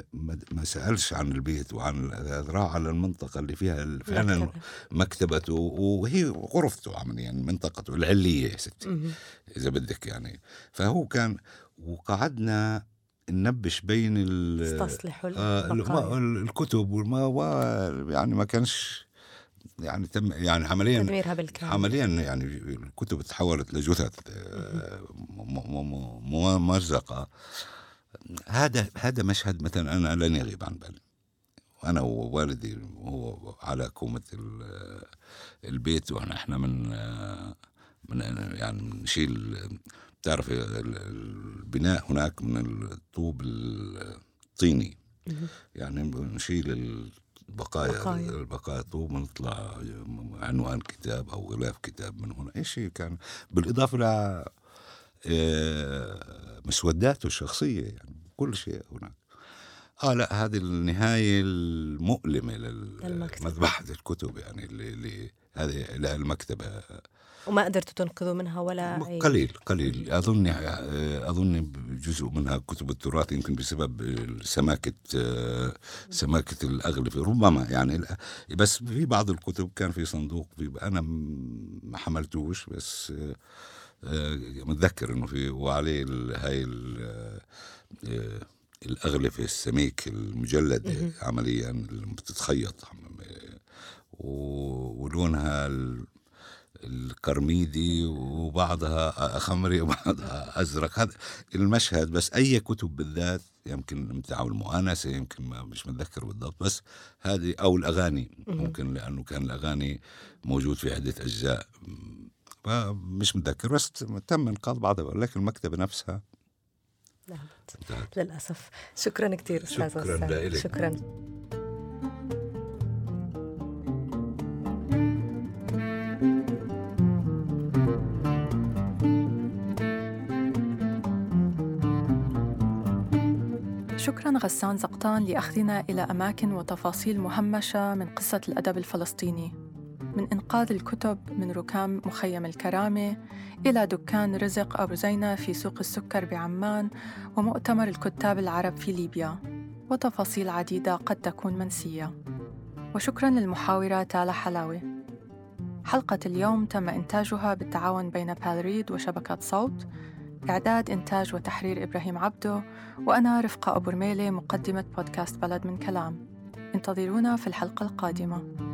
ما سألش عن البيت وعن راح على المنطقة اللي فيها فعلا مكتبته وهي غرفته عمليا منطقته العلية يا ستي إذا بدك يعني. فهو كان وقعدنا ننبش بين استصلحوا آه الكتب وما يعني ما كانش يعني تم يعني عمليا تدميرها بالكامل. عمليا يعني الكتب تحولت لجثث آه، ممزقة. هذا هذا مشهد مثلا أنا لن يغيب عن بالي. وأنا ووالدي وهو على كومة البيت وإحنا إحنا من من يعني نشيل بتعرف البناء هناك من الطوب الطيني. يعني نشيل البقايا بقايا. البقايا طوب ونطلع عنوان كتاب أو غلاف كتاب من هنا. اي شيء كان؟ بالإضافة ل آه، مسوداته الشخصية يعني كل شيء هناك. آه لا هذه النهاية المؤلمة لمذبحه الكتب يعني اللي, اللي هذه المكتبة. وما قدرتوا تنقذوا منها ولا قليل قليل. أظن أظن جزء منها كتب التراث يمكن بسبب سماكة سماكة الاغلفه ربما يعني بس في بعض الكتب كان في صندوق في أنا ما حملتوش بس متذكر إنه في وعليه هاي الاغلفه السميك المجلده عمليا بتتخيط. ولونها الكرميدي وبعضها خمري وبعضها أزرق. هذا المشهد بس أي كتب بالذات يمكن امتع المؤانسة يمكن ما مش متذكر بالضبط بس هذه أو الأغاني. ممكن لأنه كان الأغاني موجود في عدة أجزاء. مش متذكر بس تم إنقاذ بعضها ولكن المكتبة نفسها نعم. للأسف. شكرا كثير أستاذ شكرا شكرا. شكرا غسان زقطان لأخذنا إلى أماكن وتفاصيل مهمشة من قصة الأدب الفلسطيني. من إنقاذ الكتب من ركام مخيم الكرامة إلى دكان رزق أبو زينة في سوق السكر بعمان ومؤتمر الكتاب العرب في ليبيا. وتفاصيل عديدة قد تكون منسية. وشكرا للمحاورة تالا حلاوة. حلقة اليوم تم إنتاجها بالتعاون بين بالريد وشبكة صوت. إعداد إنتاج وتحرير إبراهيم عبدو وأنا رفقة أبو رميلة مقدمة بودكاست بلد من كلام. انتظرونا في الحلقة القادمة.